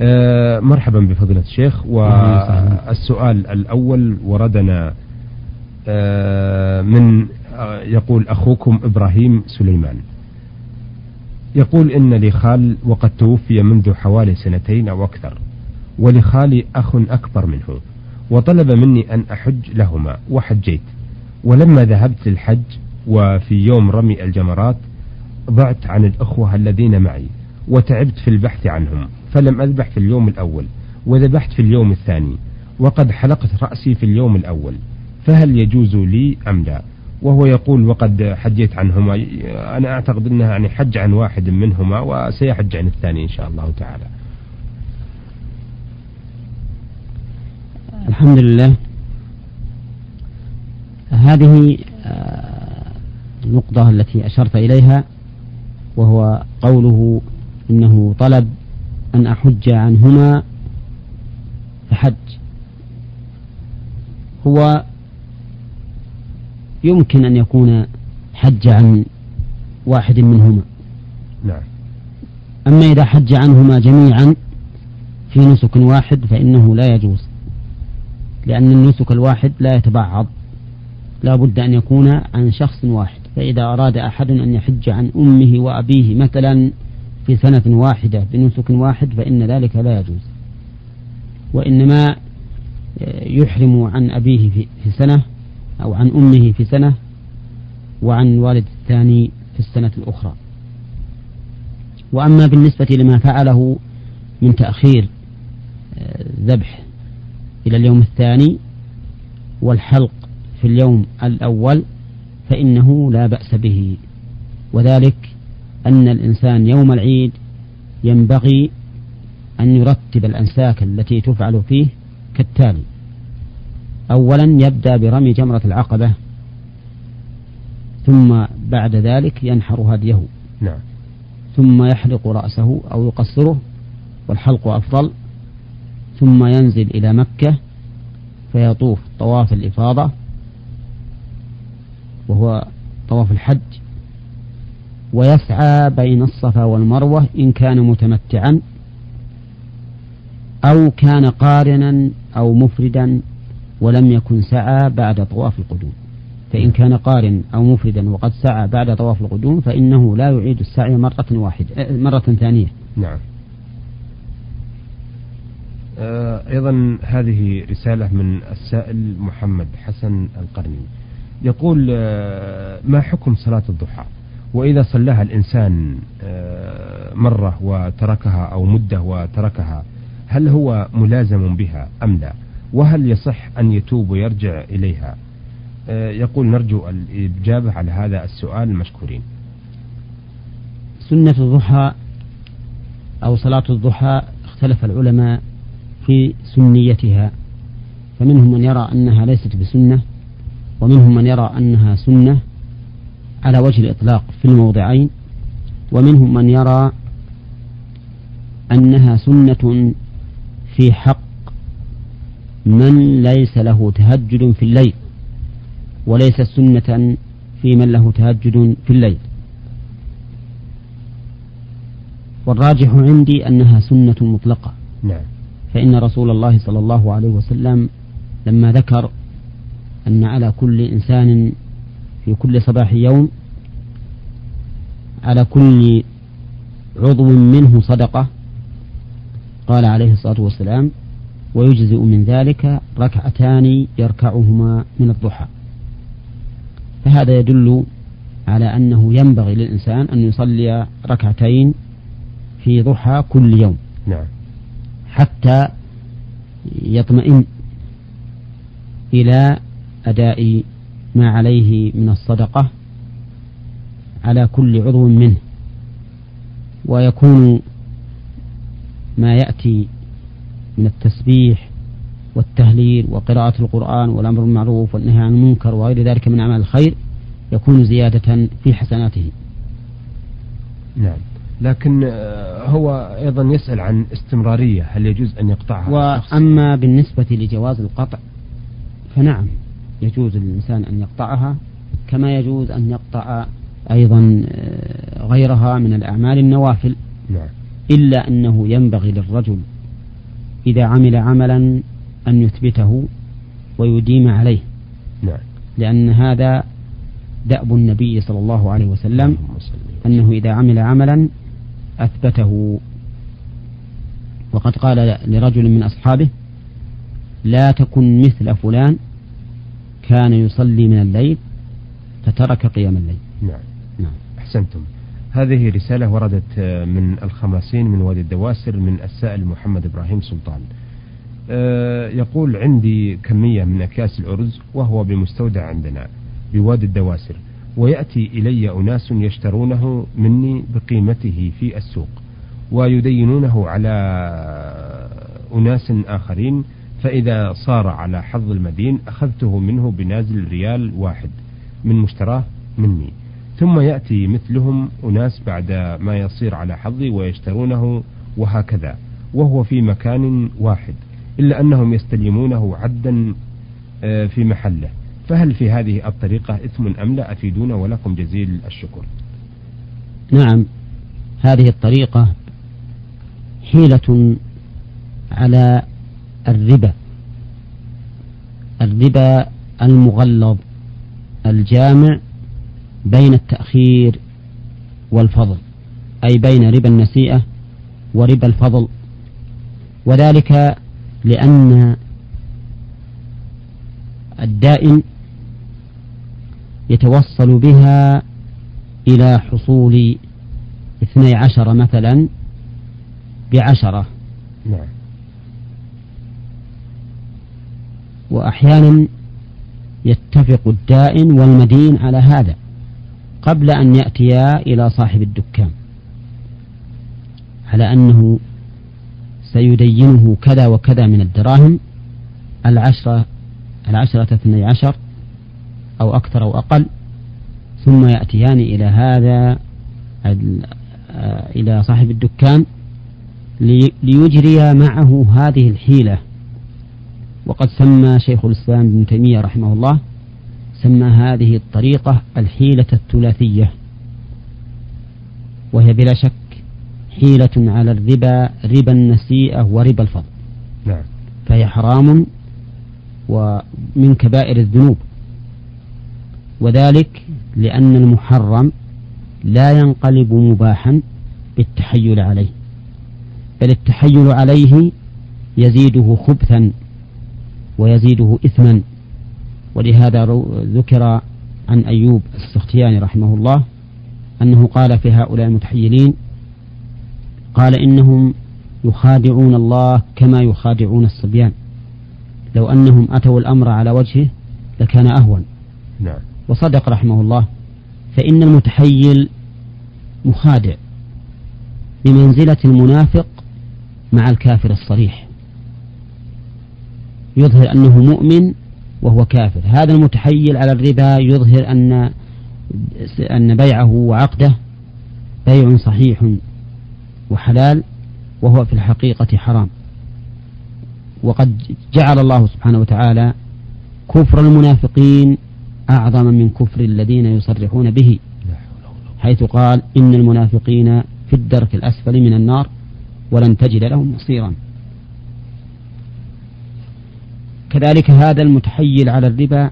آه مرحبا بفضيلة الشيخ والسؤال الأول وردنا آه من آه يقول أخوكم إبراهيم سليمان. يقول إن لي خال وقد توفي منذ حوالي سنتين أو أكثر ولخالي أخ أكبر منه وطلب مني أن أحج لهما وحجيت. ولما ذهبت للحج وفي يوم رمي الجمرات ضعت عن الأخوة الذين معي وتعبت في البحث عنهم. فلم أذبح في اليوم الأول وذبحت في اليوم الثاني وقد حلقت رأسي في اليوم الأول فهل يجوز لي أم لا؟ وهو يقول وقد حجيت عنهما أنا أعتقد أنها يعني حج عن واحد منهما وسيحج عن الثاني إن شاء الله تعالى. الحمد لله. هذه آه، النقطة التي أشرت إليها وهو قوله إنه طلب أن أحج عنهما فحج هو يمكن أن يكون حج عن واحد منهما. نعم. أما إذا حج عنهما جميعا في نسك واحد فإنه لا يجوز لأن النسك الواحد لا يتبعض. لا بد أن يكون عن شخص واحد فإذا أراد أحد أن يحج عن أمه وأبيه مثلا في سنة واحدة بنسك واحد فإن ذلك لا يجوز. وإنما يحرم عن أبيه في سنة أو عن أمه في سنة وعن والد الثاني في السنة الأخرى. وأما بالنسبة لما فعله من تأخير ذبح إلى اليوم الثاني والحلق في اليوم الأول فإنه لا بأس به. وذلك أن الإنسان يوم العيد ينبغي أن يرتب الأنساك التي تفعل فيه كالتالي. أولا يبدأ برمي جمرة العقبة ثم بعد ذلك ينحر هديه. نعم. ثم يحلق رأسه أو يقصره والحلق أفضل. ثم ينزل إلى مكة فيطوف طواف الإفاضة وهو طواف الحج. ويسعى بين الصفا والمروة إن كان متمتعا أو كان قارنا أو مفردا ولم يكن سعى بعد طواف القدوم. فإن كان قارن أو مفردا وقد سعى بعد طواف القدوم فإنه لا يعيد السعي مرة واحدة مرة ثانية. نعم. آه، أيضا هذه رسالة من السائل محمد حسن القرني. يقول آه، ما حكم صلاة الضحى؟ وإذا صلاها الإنسان آه، مرة وتركها أو مدة وتركها هل هو ملازم بها أم لا؟ وهل يصح أن يتوب ويرجع إليها؟ يقول نرجو الإجابة على هذا السؤال مشكورين سنة الضحى أو صلاة الضحى اختلف العلماء في سنيتها فمنهم من يرى أنها ليست بسنة ومنهم من يرى أنها سنة على وجه الإطلاق في الموضعين ومنهم من يرى أنها سنة في حق من ليس له تهجد في الليل وليست سنة في من له تهجد في الليل. والراجح عندي أنها سنة مطلقة. نعم. فإن رسول الله صلى الله عليه وسلم لما ذكر أن على كل إنسان في كل صباح يوم على كل عضو منه صدقة. قال عليه الصلاة والسلام ويجزئ من ذلك ركعتان يركعهما من الضحى. فهذا يدل على أنه ينبغي للإنسان أن يصلي ركعتين في ضحى كل يوم. نعم. حتى يطمئن إلى أداء ما عليه من الصدقة على كل عضو منه ويكون ما يأتي من التسبيح والتهليل وقراءة القرآن والأمر بالمعروف والنهي عن المنكر وغير ذلك من أعمال الخير يكون زيادة في حسناته. نعم. لكن آه، هو أيضا يسأل عن استمرارية هل يجوز أن يقطعها؟ وأما بالنسبة لجواز القطع فنعم. يجوز للإنسان أن يقطعها كما يجوز أن يقطع أيضا آه، غيرها من الأعمال النوافل. نعم. إلا أنه ينبغي للرجل إذا عمل عملا أن يثبته ويديم عليه. نعم. لأن هذا دأب النبي صلى الله عليه وسلم أنه إذا عمل عملا أثبته. وقد قال لرجل من أصحابه لا تكن مثل فلان كان يصلي من الليل فترك قيام الليل. نعم. نعم. أحسنتم. هذه رسالة وردت من الخماسين من وادي الدواسر من السائل محمد إبراهيم سلطان. أه يقول عندي كمية من أكياس الأرز وهو بمستودع عندنا بوادي الدواسر ويأتي إلي أناس يشترونه مني بقيمته في السوق ويدينونه على أناس آخرين فإذا صار على حظ المدين أخذته منه بنازل ريال واحد من مشتراه مني. ثم يأتي مثلهم أناس بعد ما يصير على حظي ويشترونه وهكذا وهو في مكان واحد إلا أنهم يستلمونه عدا آه، في محله. فهل في هذه الطريقة إثم أم لا؟ أفيدونا ولكم جزيل الشكر. نعم هذه الطريقة حيلة على الربا. الربا المغلظ الجامع بين التأخير والفضل أي بين ربا النسيئة وربا الفضل. وذلك لأن الدائن يتوصل بها إلى حصول اثني عشر مثلا بعشرة نعم وأحيانا يتفق الدائن والمدين على هذا قبل أن يأتيا إلى صاحب الدكان على أنه سيدينه كذا وكذا من الدراهم العشرة العشرة اثني عشر أو أكثر أو أقل ثم يأتيان إلى هذا إلى صاحب الدكان ليجري معه هذه الحيلة. وقد سمى شيخ الإسلام ابن تيمية رحمه الله سمى هذه الطريقة الحيلة الثلاثية. وهي بلا شك حيلة على الربا ربا النسيئة وربا الفضل. نعم. فهي حرام ومن كبائر الذنوب. وذلك لأن المحرم لا ينقلب مباحا بالتحيل عليه بل التحيل عليه يزيده خبثا. ويزيده إثما. ولهذا ذكر عن أيوب السختياني رحمه الله أنه قال في هؤلاء المتحيلين قال إنهم يخادعون الله كما يخادعون الصبيان. لو أنهم أتوا الأمر على وجهه لكان أهون. نعم. وصدق رحمه الله فإن المتحيل مخادع بمنزلة المنافق مع الكافر الصريح. يظهر أنه مؤمن وهو كافر. هذا المتحيل على الربا يظهر أن أن بيعه وعقده بيع صحيح وحلال وهو في الحقيقة حرام. وقد جعل الله سبحانه وتعالى كفر المنافقين أعظم من كفر الذين يصرحون به حيث قال إن المنافقين في الدرك الأسفل من النار ولن تجد لهم نصيرا كذلك هذا المتحيل على الربا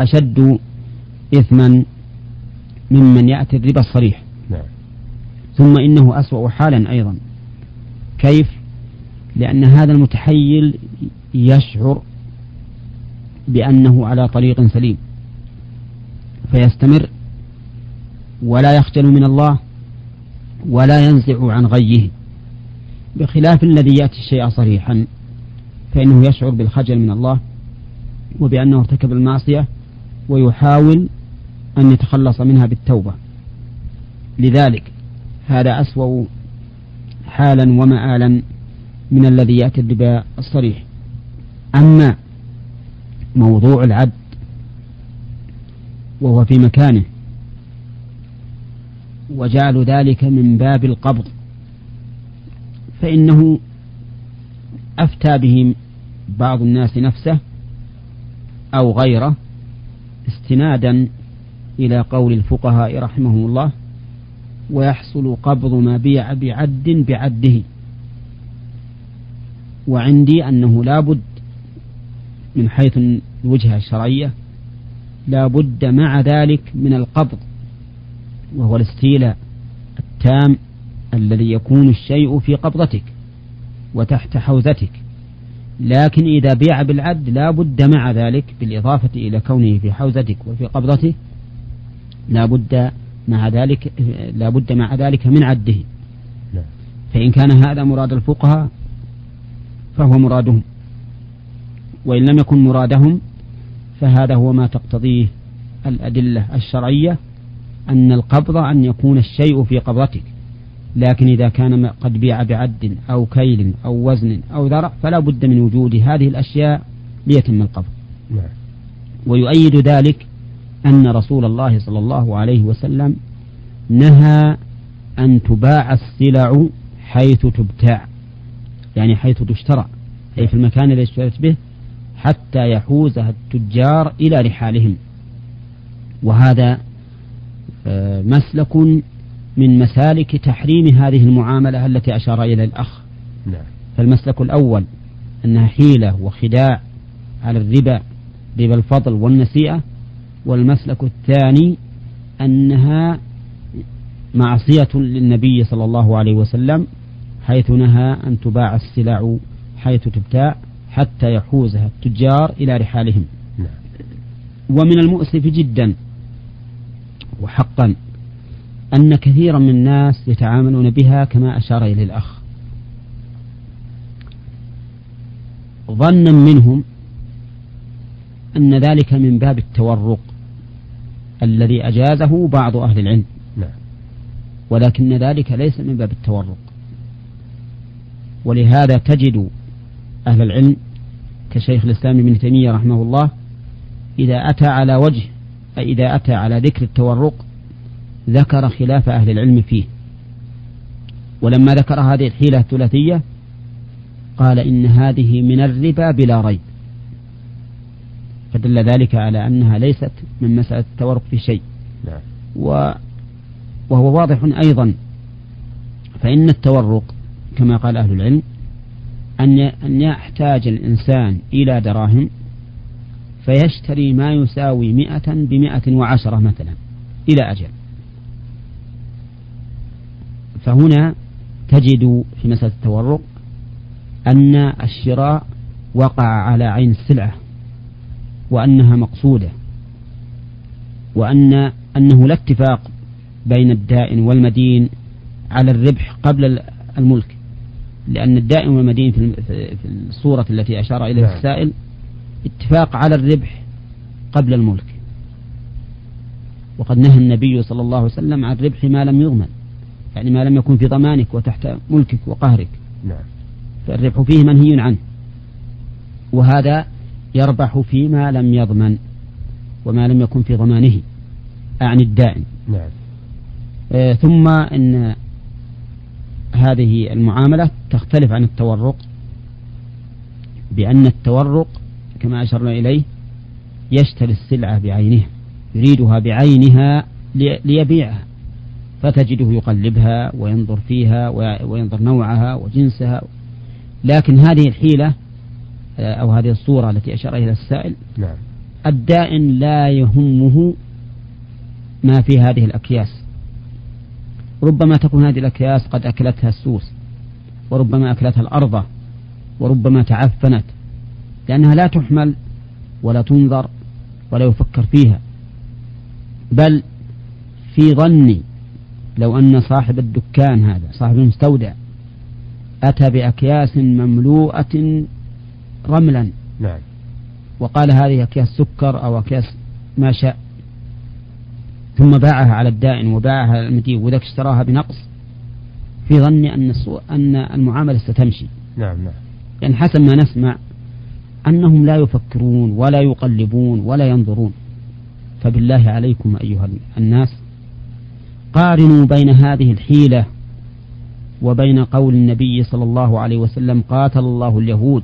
أشد إثما ممن يأتي الربا الصريح. نعم. ثم إنه أسوأ حالا أيضا. كيف؟ لأن هذا المتحيل يشعر بأنه على طريق سليم. فيستمر ولا يخجل من الله ولا ينزع عن غيه. بخلاف الذي يأتي الشيء صريحا فإنه يشعر بالخجل من الله وبأنه ارتكب المعصية ويحاول أن يتخلص منها بالتوبة. لذلك هذا أسوأ حالا ومآلا من الذي يأتي الربا الصريح. أما موضوع العبد وهو في مكانه وجعل ذلك من باب القبض فإنه أفتى به بعض الناس نفسه أو غيره استنادا إلى قول الفقهاء رحمهم الله ويحصل قبض ما بيع بعد بعده. وعندي أنه لا بد من حيث الوجهة الشرعية لا بد مع ذلك من القبض وهو الاستيلاء التام الذي يكون الشيء في قبضتك وتحت حوزتك. لكن إذا بيع بالعد لا بد مع ذلك بالإضافة إلى كونه في حوزتك وفي قبضته لا بد مع ذلك لا بد مع ذلك من عده. نعم. فإن كان هذا مراد الفقهاء فهو مرادهم. وإن لم يكن مرادهم فهذا هو ما تقتضيه الأدلة الشرعية أن القبض أن يكون الشيء في قبضتك. لكن إذا كان قد بيع بعد أو كيل أو وزن أو ذرع فلا بد من وجود هذه الأشياء ليتم القبض نعم. ويؤيد ذلك أن رسول الله صلى الله عليه وسلم نهى أن تباع السلع حيث تبتاع يعني حيث تشترى أي في المكان الذي اشتريت به حتى يحوزها التجار إلى رحالهم وهذا آه، مسلك من مسالك تحريم هذه المعاملة التي أشار إلى الأخ نعم. فالمسلك الأول أنها حيلة وخداع على الربا ربا الفضل والنسيئة والمسلك الثاني أنها معصية للنبي صلى الله عليه وسلم حيث نهى أن تباع السلع حيث تبتاع حتى يحوزها التجار إلى رحالهم نعم. ومن المؤسف جدا وحقا أن كثيرا من الناس يتعاملون بها كما أشار إليه الأخ. ظنا منهم أن ذلك من باب التورق الذي أجازه بعض أهل العلم. نعم. ولكن ذلك ليس من باب التورق. ولهذا تجد أهل العلم كشيخ الإسلام ابن تيمية رحمه الله إذا أتى على وجه إذا أتى على ذكر التورق ذكر خلاف أهل العلم فيه. ولما ذكر هذه الحيلة الثلاثية قال إن هذه من الربا بلا ريب. فدل ذلك على أنها ليست من مسألة التورق في شيء. نعم. و وهو واضح أيضا. فإن التورق كما قال أهل العلم أن أن يحتاج الإنسان إلى دراهم فيشتري ما يساوي مئة بمئة وعشرة مثلا إلى أجل. فهنا تجد في مسألة التورق أن الشراء وقع على عين السلعة وأنها مقصودة وأن أنه لا اتفاق بين الدائن والمدين على الربح قبل الملك لأن الدائن والمدين في الصورة التي أشار إليها نعم. السائل اتفاق على الربح قبل الملك وقد نهى النبي صلى الله عليه وسلم عن ربح ما لم يضمن يعني ما لم يكن في ضمانك وتحت ملكك وقهرك. نعم. فالربح فيه منهي عنه. وهذا يربح فيما لم يضمن وما لم يكن في ضمانه. أعني الدائن نعم. آه ثم إن هذه المعاملة تختلف عن التورق بأن التورق كما أشرنا إليه يشتري السلعة بعينها يريدها بعينها ليبيعها. فتجده يقلبها وينظر فيها وينظر نوعها وجنسها. لكن هذه الحيلة آه، أو هذه الصورة التي أشار إليها السائل نعم. الدائن لا يهمه ما في هذه الأكياس. ربما تكون هذه الأكياس قد أكلتها السوس وربما أكلتها الأرض وربما تعفنت لأنها لا تحمل ولا تنظر ولا يفكر فيها. بل في ظني لو أن صاحب الدكان هذا صاحب المستودع أتى بأكياس مملوءة رملا. نعم. وقال هذه أكياس سكر أو أكياس ما شاء. ثم باعها على الدائن وباعها على المدين وذاك اشتراها بنقص. في ظني أن أن المعاملة ستمشي. نعم نعم. يعني حسب ما نسمع أنهم لا يفكرون ولا يقلبون ولا ينظرون. فبالله عليكم أيها الناس قارنوا بين هذه الحيلة وبين قول النبي صلى الله عليه وسلم قاتل الله اليهود.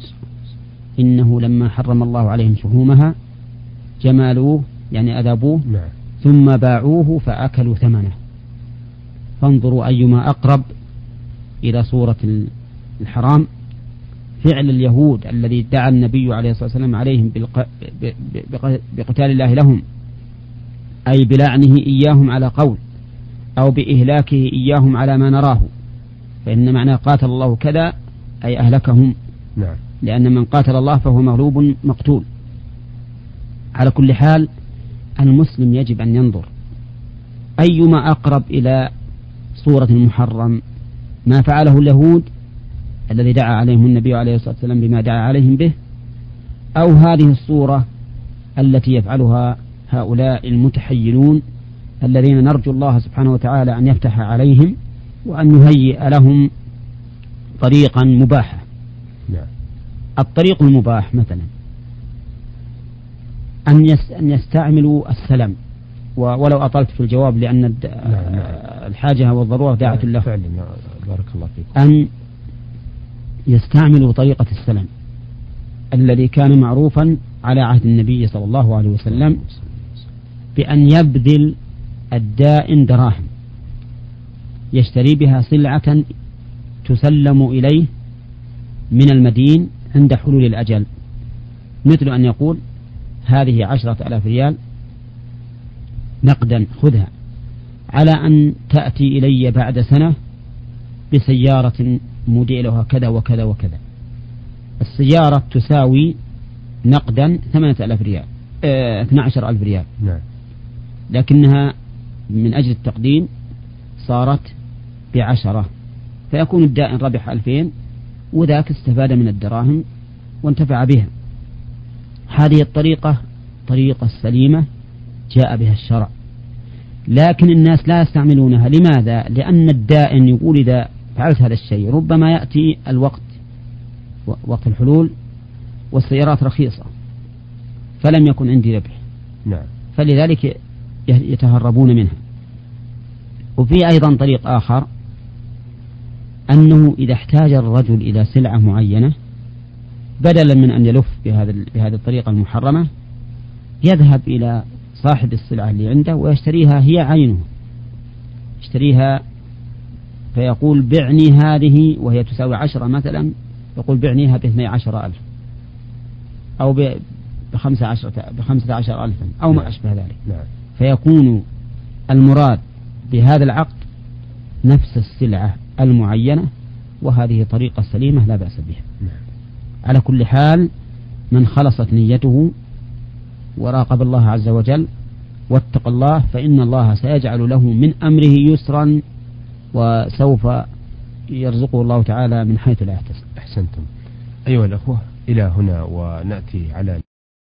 إنه لما حرم الله عليهم شحومها جمالوه يعني أذابوه نعم. ثم باعوه فأكلوا ثمنه. فانظروا أيما أقرب إلى صورة الحرام. فعل اليهود الذي دعا النبي عليه الصلاة والسلام عليهم بقتال الله لهم أي بلعنه إياهم على قول. أو بإهلاكه إياهم على ما نراه. فإن معنى قاتل الله كذا أي أهلكهم. نعم. لأن من قاتل الله فهو مغلوب مقتول. على كل حال المسلم يجب أن ينظر أيما أقرب إلى صورة المحرم ما فعله اليهود الذي دعا عليهم النبي عليه الصلاة والسلام بما دعا عليهم به أو هذه الصورة التي يفعلها هؤلاء المتحيلون الذين نرجو الله سبحانه وتعالى أن يفتح عليهم وأن يهيئ لهم طريقا مباحا. نعم. الطريق المباح مثلا أن أن يستعملوا السلام ولو أطلت في الجواب لأن نعم، نعم. الحاجة والضرورة داعة له. فعلا بارك الله فيك. أن يستعملوا طريقة السلام الذي كان معروفا على عهد النبي صلى الله عليه وسلم. بأن يبذل الدائن دراهم. يشتري بها سلعة تسلم إليه من المدين عند حلول الأجل. مثل أن يقول هذه عشرة ألاف ريال نقدا خذها. على أن تأتي إلي بعد سنة بسيارة موديلها كذا وكذا وكذا. السيارة تساوي نقدا ثمانية ألاف ريال آه 12 ألف ريال. نعم. لكنها من أجل التقديم صارت بعشرة. فيكون الدائن ربح ألفين وذاك استفاد من الدراهم وانتفع بها. هذه الطريقة طريقة سليمة جاء بها الشرع. لكن الناس لا يستعملونها. لماذا؟ لأن الدائن يقول إذا فعلت هذا الشيء ربما يأتي الوقت وقت الحلول والسيارات رخيصة فلم يكن عندي ربح. نعم. فلذلك يتهربون منها. وفي أيضا طريق آخر أنه إذا احتاج الرجل إلى سلعة معينة بدلا من أن يلف بهذا بهذه الطريقة المحرمة يذهب إلى صاحب السلعة اللي عنده ويشتريها هي عينه يشتريها فيقول بعني هذه وهي تساوي عشرة مثلا يقول بعنيها باثني عشر ألف أو بخمسة عشرة بخمسة عشر ألفا أو ما نعم. أشبه ذلك نعم. فيكون المراد بهذا العقد نفس السلعة المعينة وهذه طريقة سليمة لا بأس بها. نعم. على كل حال من خلصت نيته وراقب الله عز وجل واتق الله فإن الله سيجعل له من أمره يسرا وسوف يرزقه الله تعالى من حيث لا يحتسب. أحسنتم. أيها الأخوة إلى هنا ونأتي على